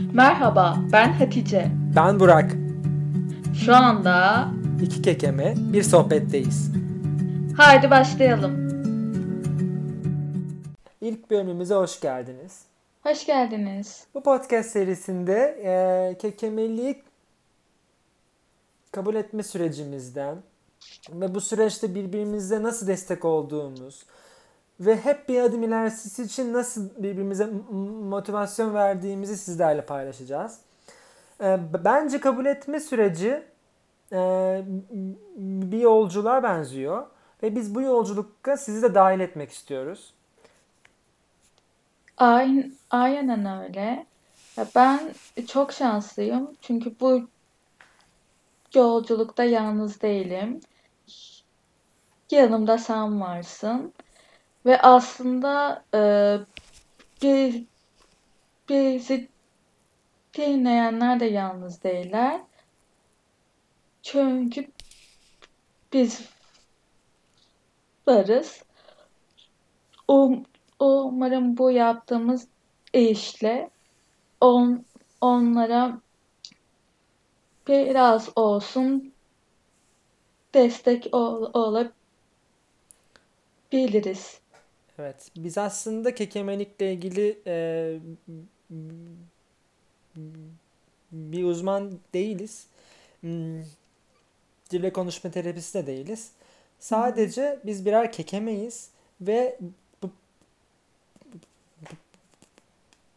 Merhaba, ben Hatice. Ben Burak. Şu anda İki kekeme bir sohbetteyiz. haydi başlayalım. İlk bölümümüze hoş geldiniz. Hoş geldiniz. Bu podcast serisinde e, kekemeliği kabul etme sürecimizden ve bu süreçte birbirimize nasıl destek olduğumuz ve hep bir adım ilerisi için nasıl birbirimize motivasyon verdiğimizi sizlerle paylaşacağız. E, bence kabul etme süreci e, bir yolculuğa benziyor ve biz bu yolculukta sizi de dahil etmek istiyoruz. Aynen, aynen öyle. Ben çok şanslıyım çünkü bu yolculukta yalnız değilim. Yanımda sen varsın. Ve aslında e, bizi dinleyenler de yalnız değiller. Çünkü biz varız. Um, umarım bu yaptığımız işle on, onlara biraz olsun destek ol, olabiliriz. Evet, biz aslında kekemelikle ilgili e, bir uzman değiliz. Hmm, Dille konuşma terapisi de değiliz. Sadece biz birer kekemeyiz ve bu,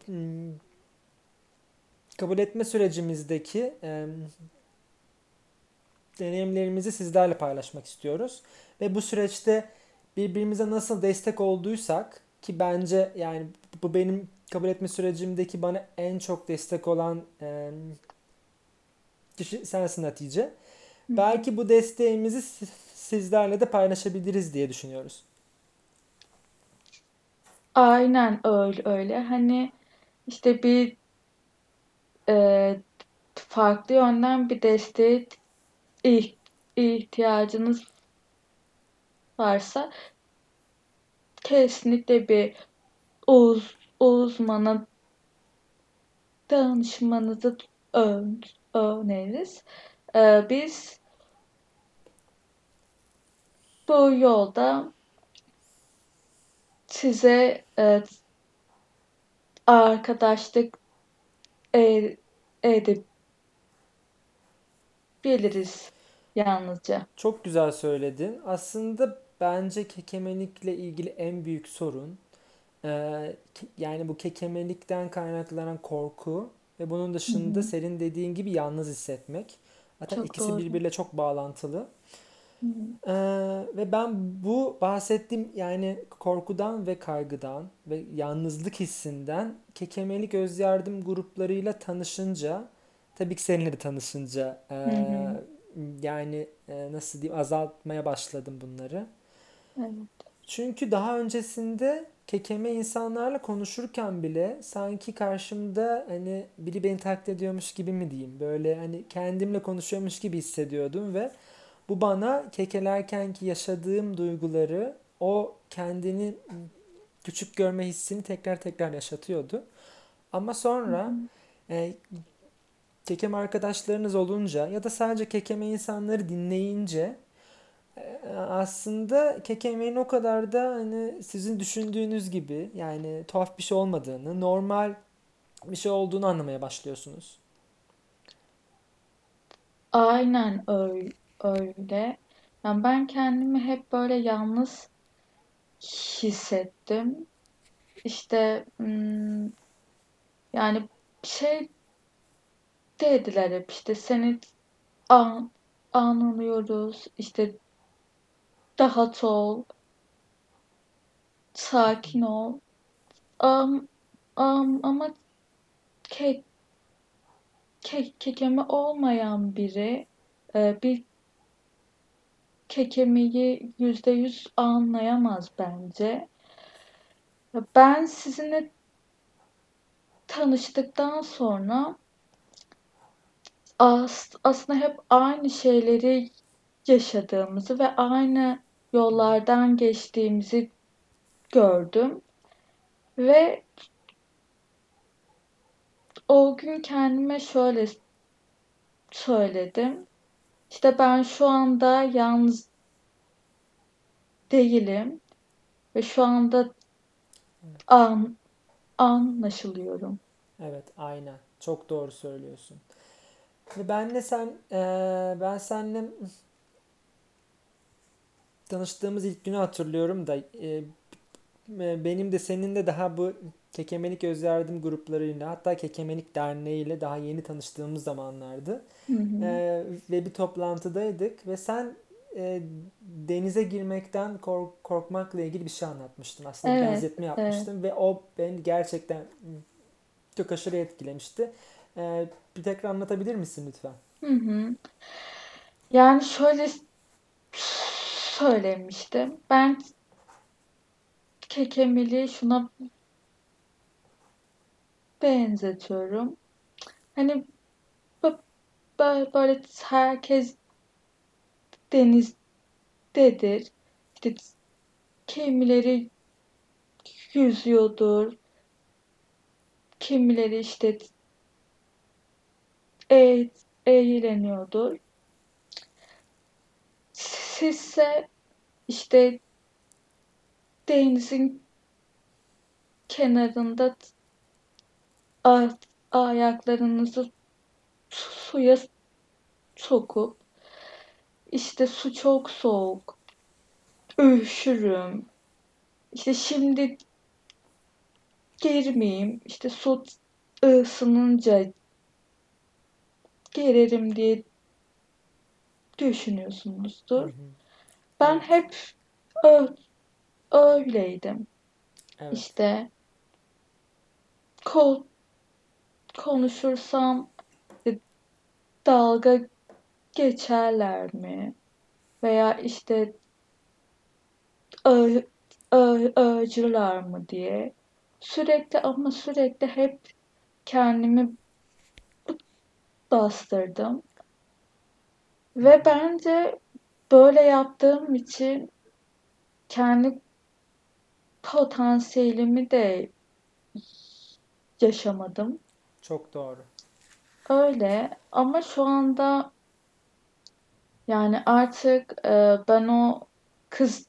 hmm, kabul etme sürecimizdeki e, deneyimlerimizi sizlerle paylaşmak istiyoruz. Ve bu süreçte birbirimize nasıl destek olduysak ki bence yani bu benim kabul etme sürecimdeki bana en çok destek olan e, kişi sensin Hatice. Belki bu desteğimizi si- sizlerle de paylaşabiliriz diye düşünüyoruz. Aynen öyle öyle. Hani işte bir e, farklı yönden bir desteğe ih- ihtiyacınız varsa kesinlikle bir uz uzmana danışmanızı ön öneririz. E, biz bu yolda size e, arkadaşlık e- edebiliriz yalnızca. Çok güzel söyledin. Aslında bence kekemelikle ilgili en büyük sorun e, yani bu kekemelikten kaynaklanan korku ve bunun dışında hı. senin dediğin gibi yalnız hissetmek. Zaten Çok ikisi doğru. birbiriyle çok bağlantılı. Hı hı. Ee, ve ben bu bahsettiğim yani korkudan ve kaygıdan ve yalnızlık hissinden kekemelik öz yardım gruplarıyla tanışınca tabii ki seninle de tanışınca ee, yani ee, nasıl diyeyim azaltmaya başladım bunları. Evet. Çünkü daha öncesinde kekeme insanlarla konuşurken bile sanki karşımda hani biri beni taklit ediyormuş gibi mi diyeyim böyle hani kendimle konuşuyormuş gibi hissediyordum ve bu bana kekelerken ki yaşadığım duyguları o kendini küçük görme hissini tekrar tekrar yaşatıyordu. Ama sonra hı. e, kekem arkadaşlarınız olunca ya da sadece kekeme insanları dinleyince aslında kekemeğin o kadar da hani sizin düşündüğünüz gibi yani tuhaf bir şey olmadığını, normal bir şey olduğunu anlamaya başlıyorsunuz. Aynen öyle. Yani ben kendimi hep böyle yalnız hissettim. İşte hmm, yani şey dediler hep işte seni an anlıyoruz. İşte rahat ol, sakin ol. Am, am, ama ke, ke, kekeme olmayan biri e, bir kekemeyi yüzde yüz anlayamaz bence. Ben sizinle tanıştıktan sonra as, aslında hep aynı şeyleri yaşadığımızı ve aynı yollardan geçtiğimizi gördüm. Ve o gün kendime şöyle söyledim. İşte ben şu anda yalnız değilim ve şu anda an, anlaşılıyorum. Evet, aynen. Çok doğru söylüyorsun. Ve ben de sen, eee, ben seninle tanıştığımız ilk günü hatırlıyorum da eee, benim de senin de daha bu Kekemelik Öz Yardım gruplarıyla hatta Kekemelik Derneği ile daha yeni tanıştığımız zamanlardı. Hı hı. Eee, ve bir toplantıdaydık ve sen eee, denize girmekten kork- korkmakla ilgili bir şey anlatmıştın. Aslında Evet, benzetme evet. yapmıştın ve o beni gerçekten çok aşırı etkilemişti. Eee, bir tekrar anlatabilir misin lütfen? Hı hı. Yani şöyle söylemiştim. Ben kekemeli şuna benzetiyorum. Hani bö- bö- böyle herkes denizdedir. İşte kimileri yüzüyordur. Kimileri işte e eğleniyordur. Sizse işte denizin kenarında a- ayaklarınızı suya sokup işte su çok soğuk, üşürüm, işte şimdi girmeyeyim, işte su ısınınca girerim diye düşünüyorsunuzdur. hı. Ben hep öyleydim. Evet. İşte ko konuşursam e, dalga geçerler mi? Veya işte öcürler mı diye. Sürekli ama sürekli hep kendimi bastırdım. Ve bence böyle yaptığım için kendi potansiyelimi de yaşamadım. Çok doğru. Öyle ama şu anda yani artık e, ben o kız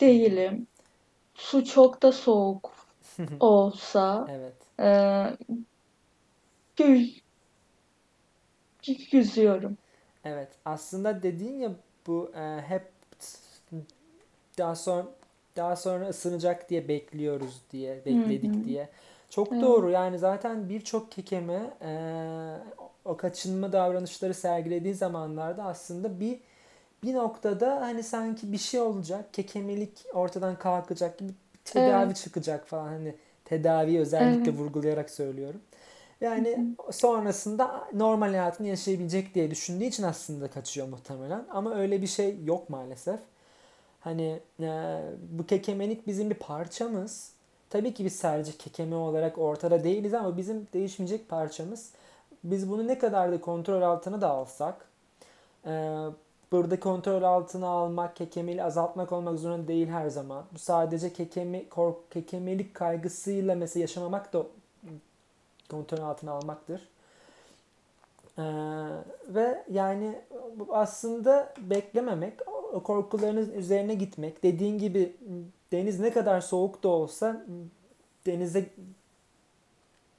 değilim. Su çok da soğuk olsa Evet. e, yüzüyorum. Evet. Aslında dediğin ya bu e, hep daha sonra daha sonra ısınacak diye bekliyoruz diye bekledik hı. diye. Çok Evet. doğru. Yani zaten birçok kekeme e, o kaçınma davranışları sergilediği zamanlarda aslında bir bir noktada hani sanki bir şey olacak, kekemelik ortadan kalkacak gibi bir Evet. tedavi çıkacak falan hani tedavi özellikle Evet. vurgulayarak söylüyorum. Yani sonrasında normal hayatını yaşayabilecek diye düşündüğü için aslında kaçıyor muhtemelen. Ama öyle bir şey yok maalesef. Hani e, bu kekemelik bizim bir parçamız. Tabii ki biz sadece kekeme olarak ortada değiliz ama bizim değişmeyecek parçamız. Biz bunu ne kadar da kontrol altına da alsak, e, burada kontrol altına almak, kekemeliği azaltmak olmak zorunda değil her zaman. Bu sadece kekemi, kork, kekemelik kaygısıyla mesela yaşamamak da kontrol altına almaktır. Ee, ve yani aslında beklememek, o korkularınız üzerine gitmek. Dediğin gibi deniz ne kadar soğuk da olsa denize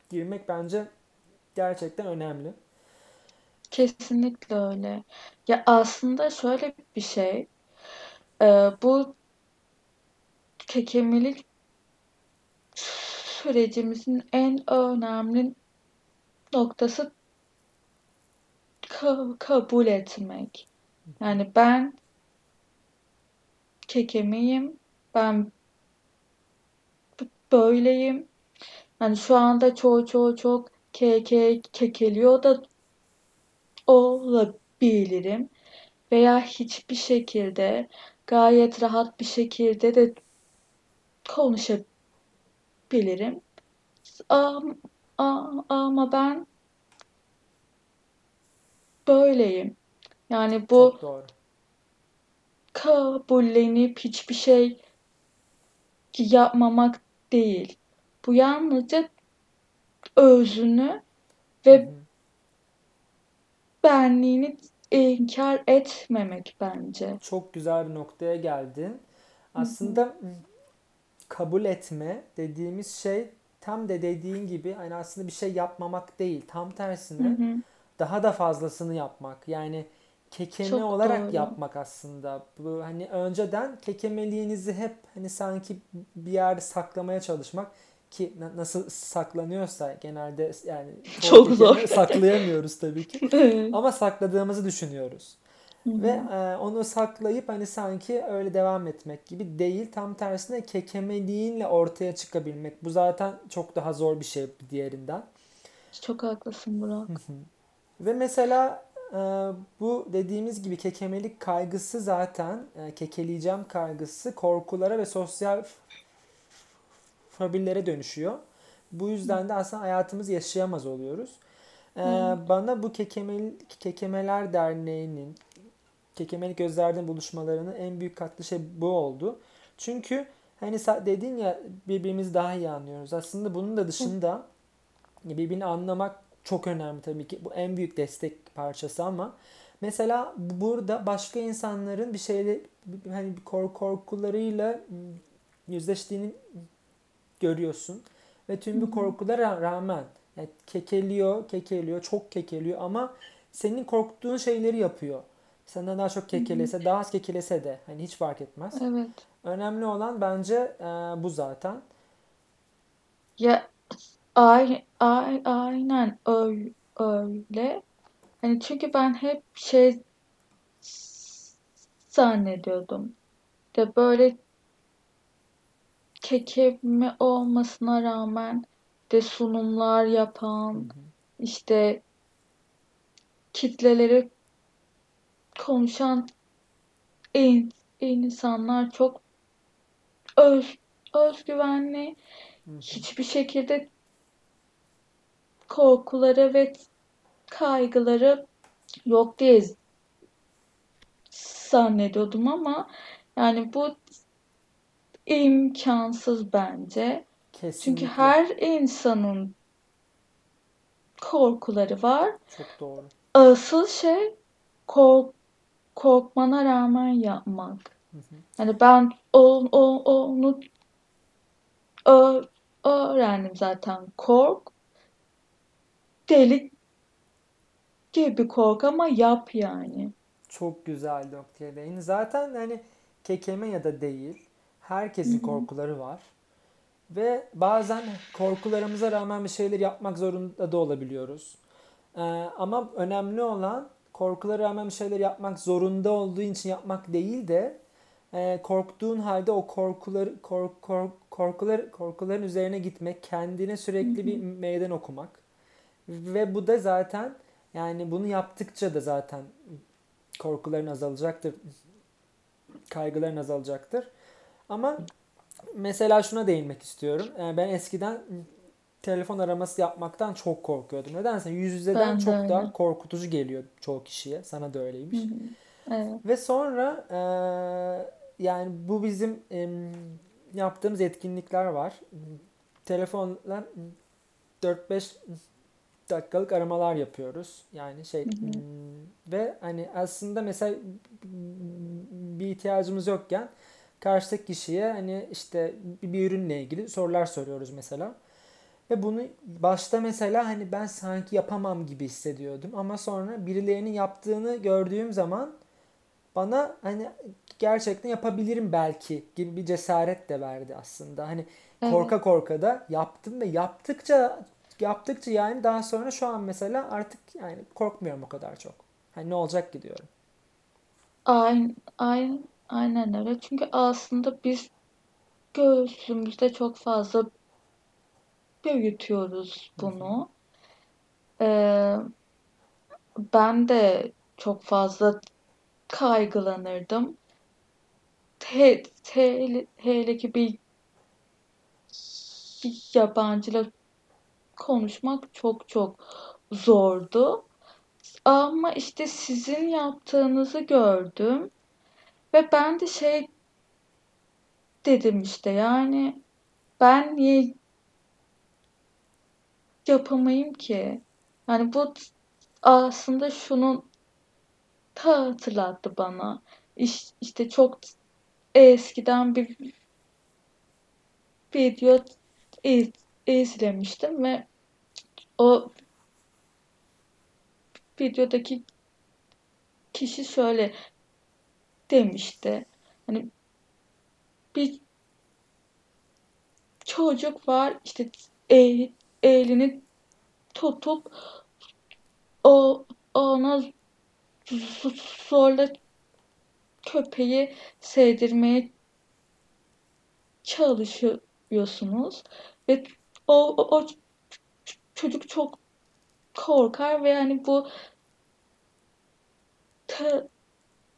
girmek bence gerçekten önemli. Kesinlikle öyle. Ya aslında şöyle bir şey. e, bu kekemelik sürecimizin en önemli noktası ka- kabul etmek. Yani ben kekemiyim. Ben böyleyim. Yani şu anda çoğu çok ke ke kekeliyor da olabilirim. Veya hiçbir şekilde gayet rahat bir şekilde de konuşabilirim. A- Ama ben böyleyim. Yani bu kabullenip hiçbir şey yapmamak değil. Bu yalnızca özünü ve hı. benliğini inkar etmemek bence. Çok güzel bir noktaya geldin. Hı hı. Kabul etme dediğimiz şey tam da dediğin gibi hani aslında bir şey yapmamak değil. Tam Hı tersine hı. daha da fazlasını yapmak. Yani kekeme Çok olarak doğru. yapmak aslında. Bu hani önceden kekemeliğinizi hep hani sanki bir yerde saklamaya çalışmak ki na- nasıl saklanıyorsa genelde yani Çok zor. saklayamıyoruz tabii ki. Ama sakladığımızı düşünüyoruz. Ve e, onu saklayıp hani sanki öyle devam etmek gibi değil. Tam tersine kekemeliğinle ortaya çıkabilmek. Bu zaten çok daha zor bir şey diğerinden. Çok haklısın Burak. Ve mesela e, bu dediğimiz gibi kekemelik kaygısı zaten e, kekeleyeceğim kaygısı korkulara ve sosyal fobillere dönüşüyor. Bu yüzden de aslında hayatımızı yaşayamaz oluyoruz. E, Evet. bana bu kekemel, Kekemeler Derneği'nin Kekemelik Gözler'den buluşmalarının en büyük katlı şey bu oldu. Çünkü hani dedin ya birbirimizi daha iyi anlıyoruz. Aslında bunun da dışında birbirini anlamak çok önemli tabii ki. Bu en büyük destek parçası ama mesela burada başka insanların bir şeyle hani kork korkularıyla yüzleştiğini görüyorsun ve tüm bu korkulara rağmen yani kekeliyor, kekeliyor, çok kekeliyor ama senin korktuğun şeyleri yapıyor. Senden daha çok kekelese, daha az kekelese de hani hiç fark etmez. Evet. Önemli olan bence e, bu zaten. Ya ay, ay, aynen öyle, öyle. Hani çünkü ben hep şey zannediyordum. De böyle kekeme olmasına rağmen de sunumlar yapan, hı, işte kitleleri konuşan in- insanlar çok öz, özgüvenli, hı hiçbir şekilde korkuları ve kaygıları yok diye zannediyordum ama yani bu imkansız bence. Çünkü Kesinlikle. her insanın korkuları var. Çok doğru. Asıl şey kork korkmana rağmen yapmak. Hı hı. Yani ben o, o, onu ö- öğrendim zaten. Kork, deli gibi kork ama yap yani. Çok güzel noktaya değindin. Zaten hani kekeme ya da değil, Hı herkesin hı, korkuları var. Ve bazen korkularımıza rağmen bir şeyler yapmak zorunda da olabiliyoruz. Ee, ama önemli olan korkulara rağmen bir şeyler yapmak zorunda olduğu için yapmak değil de e, korktuğun halde o korkuları kork, kork, korkular korkuların üzerine gitmek, kendine sürekli bir meydan okumak. Ve bu da zaten yani bunu yaptıkça da zaten korkuların azalacaktır, kaygıların azalacaktır. Ama mesela şuna değinmek istiyorum. Ee, Ben eskiden telefon araması yapmaktan çok korkuyordum. Nedense yüz yüzeden ben çok daha korkutucu geliyor çoğu kişiye. Sana da Hı öyleymiş. hı, evet. Ve sonra eee, yani bu bizim em, yaptığımız etkinlikler var. Telefonla 4-5 dakikalık aramalar yapıyoruz. Yani şey Hı hı, ve hani aslında mesela bir ihtiyacımız yokken karşıdaki kişiye hani işte bir ürünle ilgili sorular soruyoruz mesela. Ve bunu başta mesela hani ben sanki yapamam gibi hissediyordum ama sonra birilerinin yaptığını gördüğüm zaman bana hani gerçekten yapabilirim belki gibi bir cesaret de verdi aslında. Hani evet. korka korka da yaptım ve yaptıkça yaptıkça yani daha sonra şu an mesela artık yani korkmuyorum o kadar çok. Hani ne olacak ki diyorum. Aynen, aynen, aynen öyle. Çünkü aslında biz göğsümüzde çok fazla hı. bunu. Ee, ben de çok fazla kaygılanırdım. He, hele, hele ki bir yabancıyla konuşmak çok çok zordu. Ama işte sizin yaptığınızı gördüm ve ben de şey dedim işte yani ben niye yapamayayım ki? Yani bu aslında şunun ta hatırlattı bana. İş, işte çok eskiden bir video iz, izlemiştim ve o videodaki kişi şöyle demişti. Hani bir çocuk var işte el, elini tutup o ona zorla köpeği sevdirmeye çalışıyorsunuz ve o, o, o çocuk çok korkar ve hani bu ta,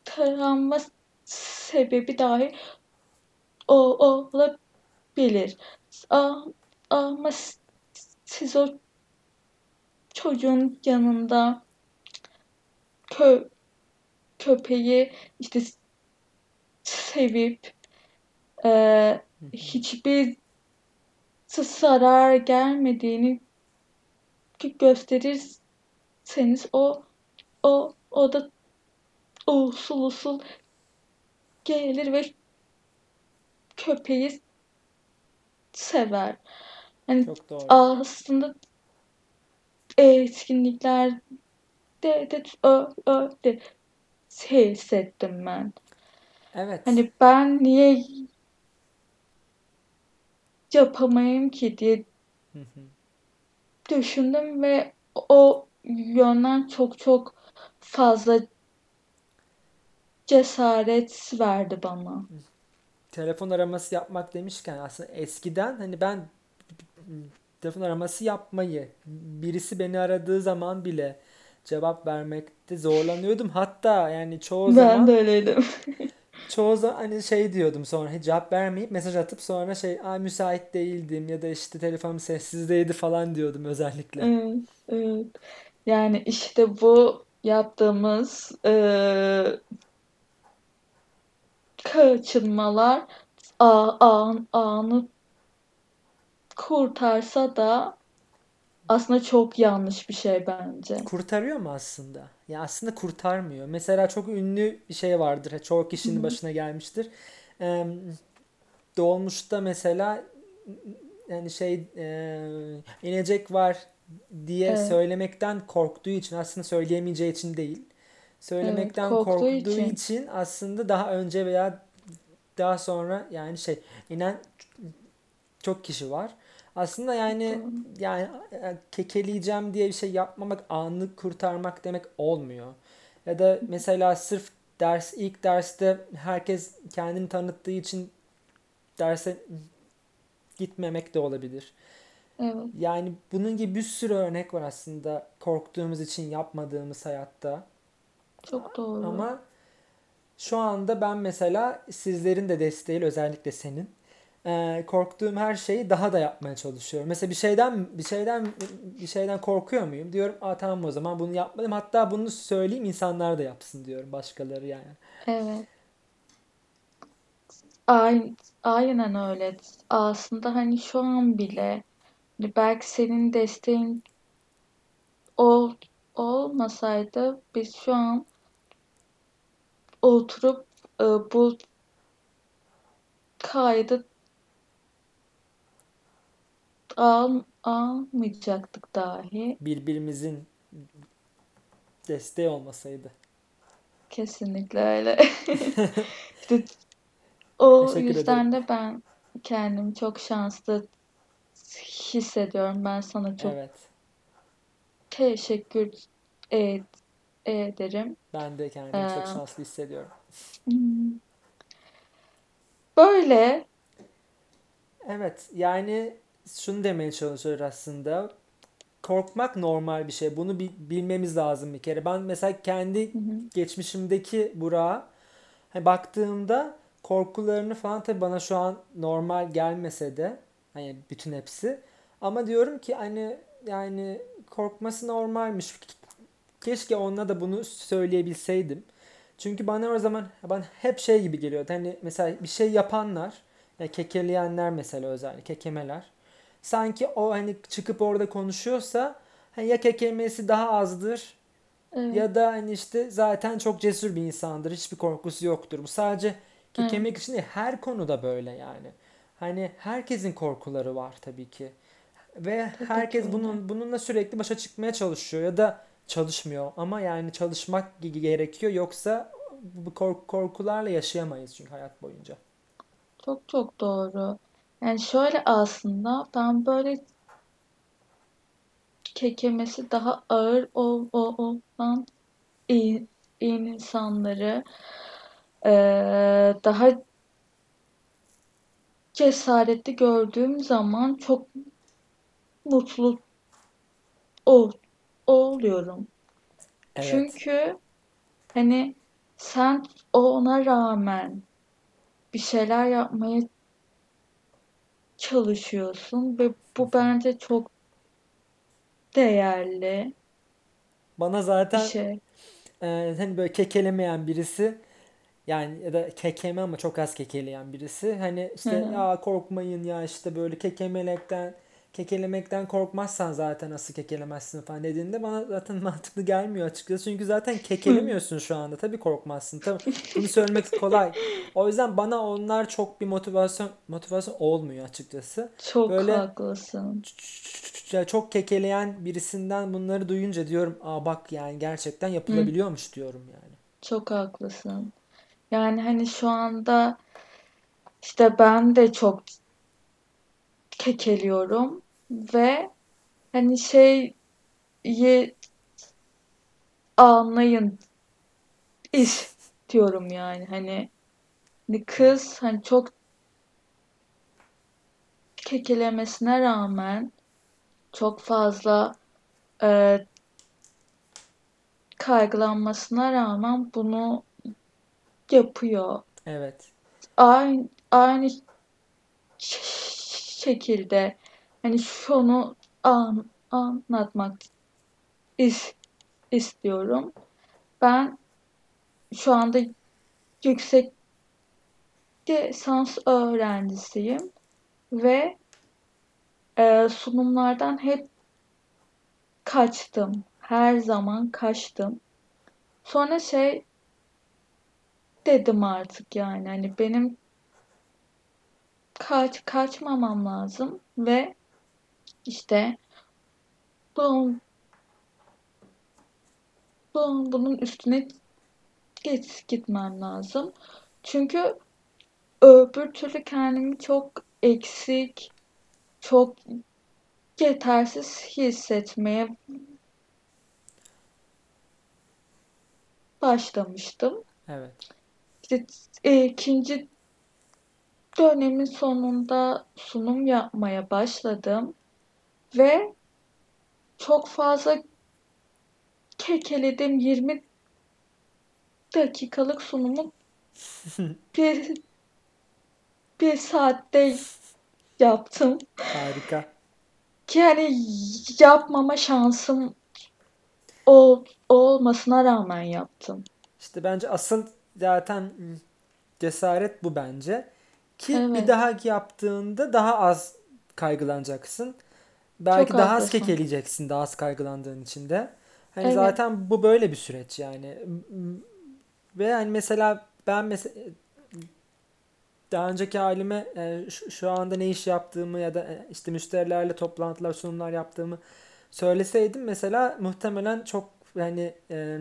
travma sebebi dahi o, olabilir. Ama siz o çocuğun yanında kö, köpeği işte sevip e, hiçbir zarar gelmediğini gösterirseniz o o o da usul usul gelir ve köpeği sever. Hani Çok doğru. aslında etkinliklerde de öyle hissettim ben. Evet. Hani ben niye yapamayayım ki diye Hı hı. düşündüm ve o yönden çok çok fazla cesaret verdi bana. Telefon araması yapmak demişken aslında eskiden hani ben telefon araması yapmayı birisi beni aradığı zaman bile cevap vermekte zorlanıyordum. Hatta yani çoğu Ben zaman de öyleydim. çoğu zaman hani şey diyordum sonra cevap vermeyip mesaj atıp sonra şey Aa, müsait değildim ya da işte telefonum sessizdeydi falan diyordum özellikle. Evet, evet. Yani işte bu yaptığımız eee kaçınmalar a, an, anı kurtarsa da aslında çok yanlış bir şey bence. Kurtarıyor mu aslında? Ya aslında kurtarmıyor. Mesela çok ünlü bir şey vardır. Hı kişinin başına gelmiştir. Eee, dolmuşta mesela yani şey eee, inecek var diye Evet, söylemekten korktuğu için aslında söyleyemeyeceği için değil. evet. Söylemekten Korktuğu korktuğu için. için aslında daha önce veya daha sonra yani şey inen çok kişi var. Aslında yani yani e, kekeleyeceğim diye bir şey yapmamak anı kurtarmak demek olmuyor. Ya da mesela sırf ders ilk derste herkes kendini tanıttığı için derse gitmemek de olabilir. Evet, Yani bunun gibi bir sürü örnek var aslında korktuğumuz için yapmadığımız hayatta. çok doğru. Ama şu anda ben mesela sizlerin de desteğiyle özellikle senin e, korktuğum her şeyi daha da yapmaya çalışıyorum. Mesela bir şeyden bir şeyden bir şeyden korkuyor muyum? Diyorum, "Aa tamam o zaman bunu yapmadım. Hatta bunu söyleyeyim insanlar da yapsın diyorum başkaları yani. Evet, aynen öyle. Aslında hani şu an bile hani belki senin desteğin ol, olmasaydı biz şu an oturup e, bu kaydı al, almayacaktık dahi. Birbirimizin desteği olmasaydı. Kesinlikle öyle. İşte o Teşekkür ederim. yüzden de ben kendimi çok şanslı hissediyorum. Ben sana çok Evet. teşekkür et, ederim. Ben de Ee, kendimi çok şanslı hissediyorum. böyle Evet, yani şunu demeye çalışıyor aslında. Korkmak normal bir şey. Bunu bi- bilmemiz lazım bir kere. Ben mesela kendi hı hı, geçmişimdeki Burak'a hani baktığımda korkularını falan tabii bana şu an normal gelmese de hani bütün hepsi ama diyorum ki hani yani korkması normalmiş. Keşke onunla da bunu söyleyebilseydim. Çünkü bana o zaman ben hep şey gibi geliyordu. Hani mesela bir şey yapanlar, ya kekeleyenler mesela özellikle kekemeler. Sanki o hani çıkıp orada konuşuyorsa hani ya kekelemesi daha azdır Evet, ya da hani işte zaten çok cesur bir insandır. Hiçbir korkusu yoktur. Bu sadece evet, kekemek için değil, her konuda böyle yani. Hani herkesin korkuları var tabii ki. Ve tabii ki herkes öyle. bunun bununla sürekli başa çıkmaya çalışıyor ya da çalışmıyor. Ama yani çalışmak gerekiyor yoksa bu kork- korkularla yaşayamayız çünkü hayat boyunca. Çok çok doğru. Yani şöyle aslında ben böyle kekemesi daha ağır ol, ol, olan iyi, iyi insanları eee, daha cesaretli gördüğüm zaman çok mutlu ol, oluyorum. Evet. Çünkü hani sen ona rağmen bir şeyler yapmaya çalışıyorsun ve bu bence çok değerli Bana bir zaten şey. e, hani böyle kekelemeyen birisi Yani ya da kekeme ama çok az kekeleyen birisi. Hani Hı işte hı. ya korkmayın ya işte böyle kekemelekten kekelemekten korkmazsan zaten nasıl kekelemezsin falan dediğinde bana zaten mantıklı gelmiyor açıkçası. Çünkü zaten kekelemiyorsun şu anda. Tabii korkmazsın. Tabii bunu söylemek kolay. O yüzden bana onlar çok bir motivasyon motivasyon olmuyor açıkçası. Çok Böyle haklısın. çok kekeleyen birisinden bunları duyunca diyorum, aa bak yani gerçekten Hı, yapılabiliyormuş diyorum yani. çok haklısın. Yani hani şu anda işte ben de çok kekeliyorum ve hani şeyi anlayın istiyorum yani hani hani kız hani çok kekelemesine rağmen çok fazla e, kaygılanmasına rağmen bunu yapıyor. Evet. Aynı, aynı şekilde hani şunu an, anlatmak is, istiyorum. Ben şu anda yüksek lisans öğrencisiyim ve e, sunumlardan hep kaçtım. Her zaman kaçtım. Sonra şey dedim artık yani hani benim kaç kaçmamam lazım ve işte bunun, bunun, bunun üstüne geç gitmem lazım. Çünkü öbür türlü kendimi çok eksik, çok yetersiz hissetmeye başlamıştım. Evet. İşte e, ikinci dönemin sonunda sunum yapmaya başladım ve çok fazla kekeledim. 20 dakikalık sunumu bir, bir saatte yaptım. Harika. Ki hani yapmama şansım ol, olmasına rağmen yaptım. İşte bence asıl zaten cesaret bu bence. Ki bir Evet, dahaki yaptığında daha az kaygılanacaksın. çok Belki daha az haklısın. kekeleyeceksin daha az kaygılandığın için de. Hani Evet, zaten bu böyle bir süreç yani. Ve hani mesela ben mesela daha önceki halime e, şu, şu anda ne iş yaptığımı ya da e, işte müşterilerle toplantılar, sunumlar yaptığımı söyleseydim mesela muhtemelen çok yani e,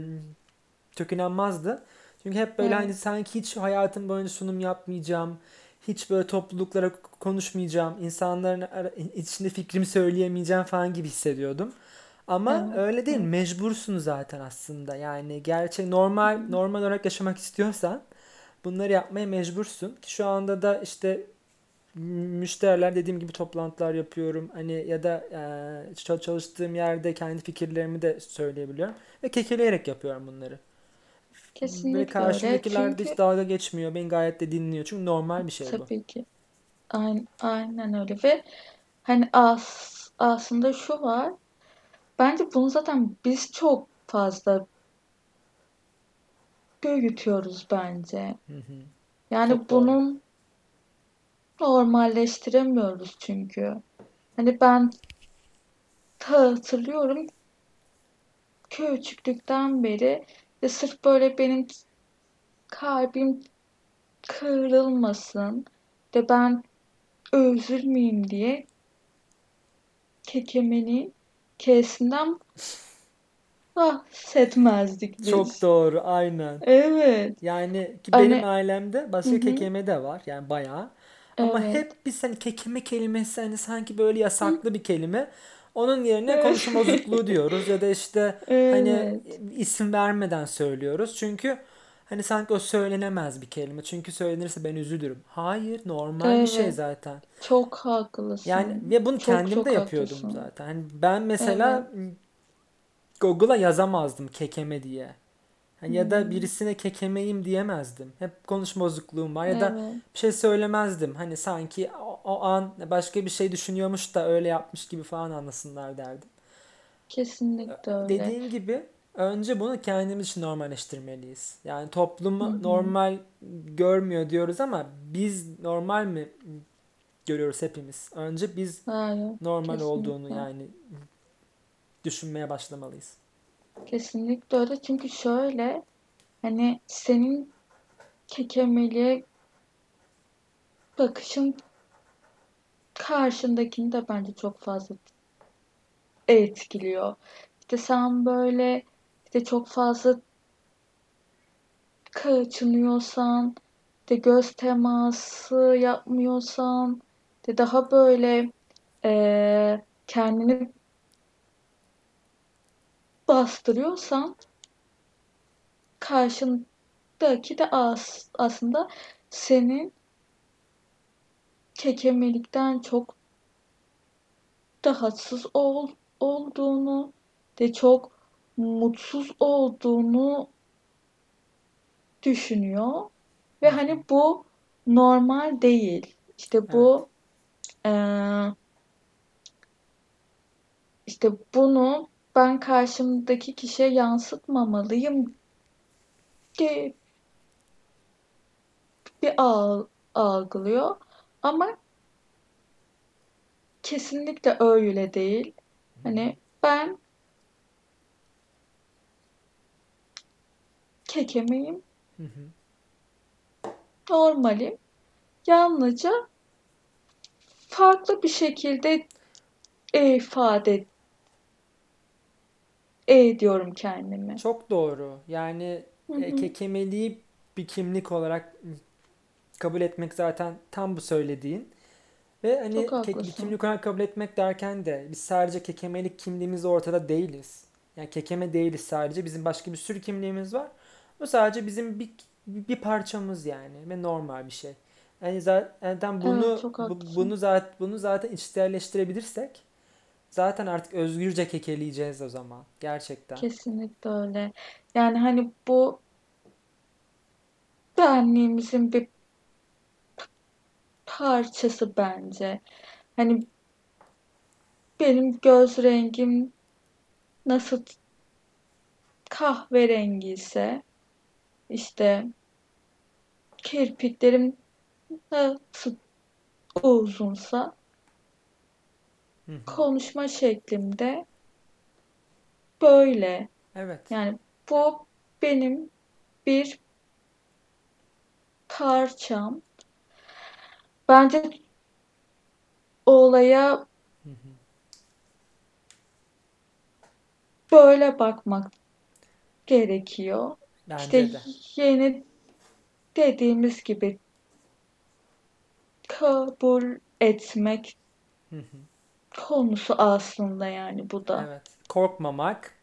çok inanmazdı. Çünkü hep böyle hani evet. sanki hiç hayatım boyunca sunum yapmayacağım. Hiç böyle topluluklara konuşmayacağım. insanların içinde fikrimi söyleyemeyeceğim falan gibi hissediyordum. Ama Evet, öyle değil. evet. Mecbursun zaten aslında. Yani gerçek normal normal olarak yaşamak istiyorsan bunları yapmaya mecbursun. Ki şu anda da işte müşteriler dediğim gibi toplantılar yapıyorum. Hani ya da e, çalıştığım yerde kendi fikirlerimi de söyleyebiliyorum. Ve kekeleyerek yapıyorum bunları. Ve Kesinlikle öyle. karşımdakiler de Çünkü hiç dalga geçmiyor. Beni gayet de dinliyor. Çünkü normal bir şey bu. tabii ki aynen, aynen öyle ve hani as, aslında şu var. Bence bunu zaten biz çok fazla büyütüyoruz bence. Hı hı. Yani Çok doğru. bunun normalleştiremiyoruz çünkü. Hani ben hatırlıyorum küçüklükten beri ve sırf böyle benim kalbim kırılmasın de ben üzülmeyeyim diye kekemenin kesinden bahsetmezdik Çok biz. doğru aynen. Evet. Yani ki benim Hani ailemde hı başka hı. kekeme de var yani bayağı. Ama Evet. hep biz hani kekeme kelimesi hani sanki böyle Hı. yasaklı bir kelime. Onun yerine Evet. konuşma bozukluğu diyoruz ya da işte hani Evet. isim vermeden söylüyoruz. Çünkü hani sanki o söylenemez bir kelime. Çünkü söylenirse ben üzülürüm. Hayır, normal bir şey Evet. zaten. Çok Yani haklısın. ve bunu Çok kendim de çok yapıyordum haklısın. zaten. Hani ben Evet. mesela Google'a yazamazdım kekeme diye. Hani ya da Hmm. birisine kekemeyim diyemezdim. Hep konuşma bozukluğum var ya da Evet. bir şey söylemezdim. Hani sanki o, an başka bir şey düşünüyormuş da öyle yapmış gibi falan anlasınlar derdim. Kesinlikle öyle. Dediğin gibi önce bunu kendimiz için normalleştirmeliyiz. Yani toplumu hı. normal görmüyor diyoruz ama biz normal mi görüyoruz hepimiz? Önce biz Hayır. normal olduğunu Kesinlikle. yani düşünmeye başlamalıyız. Kesinlikle öyle. Çünkü şöyle hani senin kekemeliğe bakışın karşındakini de bence çok fazla etkiliyor. İşte sen böyle işte çok fazla kaçınıyorsan, de göz teması yapmıyorsan, de daha böyle eee, kendini bastırıyorsan karşındaki de as aslında senin kekemelikten çok rahatsız ol olduğunu de çok mutsuz olduğunu düşünüyor ve hani bu normal değil. İşte Evet. bu eee, işte bunu ben karşımdaki kişiye yansıtmamalıyım diye bir al algılıyor. Ama kesinlikle öyle değil. Hani ben kekemeyim, Hı hı. normalim. Yalnızca farklı bir şekilde ifade ediyorum kendimi. Çok doğru. Yani Hı e, hı, kekemeliği bir kimlik olarak kabul etmek zaten tam bu söylediğin. Ve hani ke- kimlik olarak kabul etmek derken de biz sadece kekemelik kimliğimiz ortada değiliz. Yani kekeme değiliz sadece. Bizim başka bir sürü kimliğimiz var. Bu sadece bizim bir, bir parçamız yani ve normal bir şey. Yani zaten Evet, bunu çok bu- bunu zaten bunu zaten içselleştirebilirsek zaten artık özgürce kekeleyeceğiz o zaman. Gerçekten. Kesinlikle öyle. Yani hani bu benliğimizin bir parçası bence. Hani benim göz rengim nasıl kahverengi ise işte kirpiklerim nasıl uzunsa Hı konuşma şeklimde böyle. Evet. Yani bu benim bir parçam. Bence olaya Hı hı. böyle bakmak gerekiyor. İşte Bence de. yeni dediğimiz gibi kabul etmek Hı hı. konusu aslında yani bu da. Evet. Korkmamak,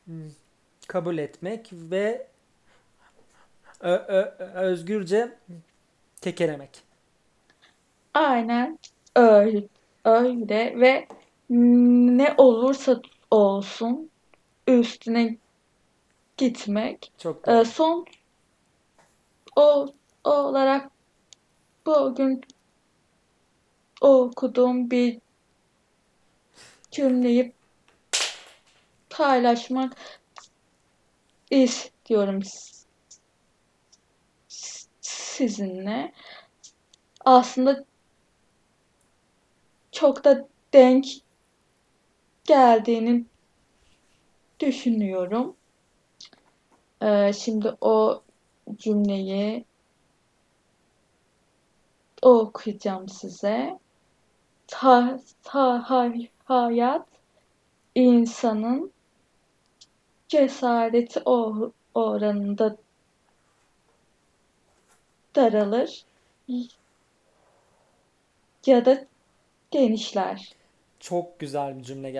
kabul etmek ve ö- ö- özgürce kekelemek. Aynen öyle, öyle ve ne olursa olsun üstüne gitmek. Çok doğru. son o, o olarak bugün okuduğum bir cümleyi paylaşmak istiyorum sizinle. Aslında çok da denk geldiğini düşünüyorum. Ee, şimdi o cümleyi okuyacağım size. Ta, ta, hay- hayat insanın cesareti o- oranında daralır ya da genişler. Çok güzel bir cümle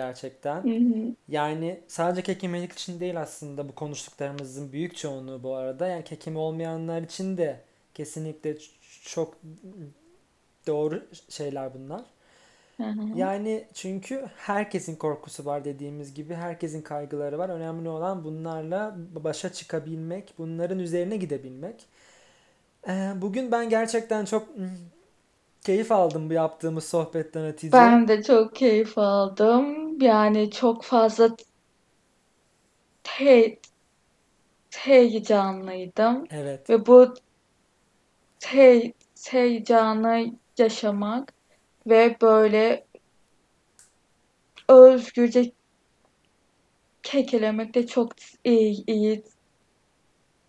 Hı gerçekten. hı. Yani sadece kekemelik için değil aslında bu konuştuklarımızın büyük çoğunluğu bu arada. Yani kekeme olmayanlar için de kesinlikle çok doğru şeyler bunlar. Hı hı. Yani çünkü herkesin korkusu var dediğimiz gibi herkesin kaygıları var. Önemli olan bunlarla başa çıkabilmek, bunların üzerine gidebilmek. Bugün ben gerçekten çok keyif aldım bu yaptığımız sohbetten Hatice. Ben de çok keyif aldım. Yani çok fazla te heyecanlıydım Evet, ve bu te heyecanı yaşamak ve böyle özgürce kekelemek de çok iyi, iyi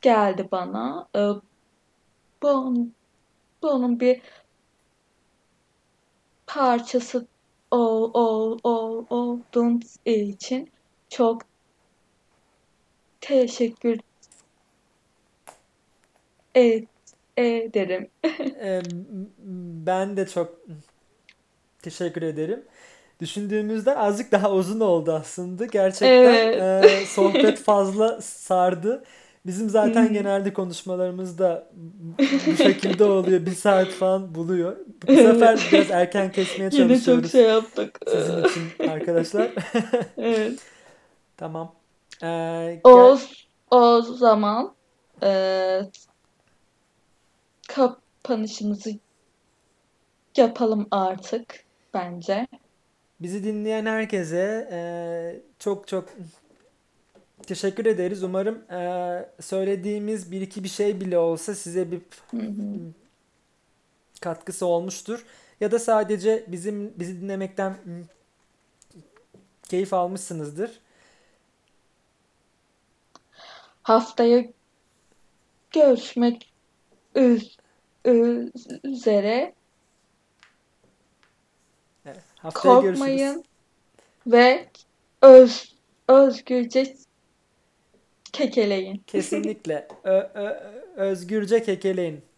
geldi bana. Ee, bunun, bunun bir parçası ol, ol, ol, olduğum için çok teşekkür et, ederim. Ee, ben de çok teşekkür ederim. Düşündüğümüzden azıcık daha uzun oldu aslında. Gerçekten Evet. e, sohbet fazla sardı. Bizim zaten hı. genelde konuşmalarımız da bu şekilde oluyor. Bir saat falan buluyor. Bu sefer biraz erken kesmeye Yine çok çalışıyoruz şey yaptık. sizin için arkadaşlar. Evet. Tamam. Ee, O gel, o zaman eee, kapanışımızı yapalım artık bence. bizi dinleyen herkese e, çok çok teşekkür ederiz. Umarım e, söylediğimiz bir iki bir şey bile olsa size bir Hı hı. katkısı olmuştur. Ya da sadece bizim bizi dinlemekten keyif almışsınızdır. Haftaya görüşmek üz- üzere. Evet, haftaya görüşürüz. Korkmayın ve öz özgürce kekeleyin. Kesinlikle ö- ö- özgürce kekeleyin.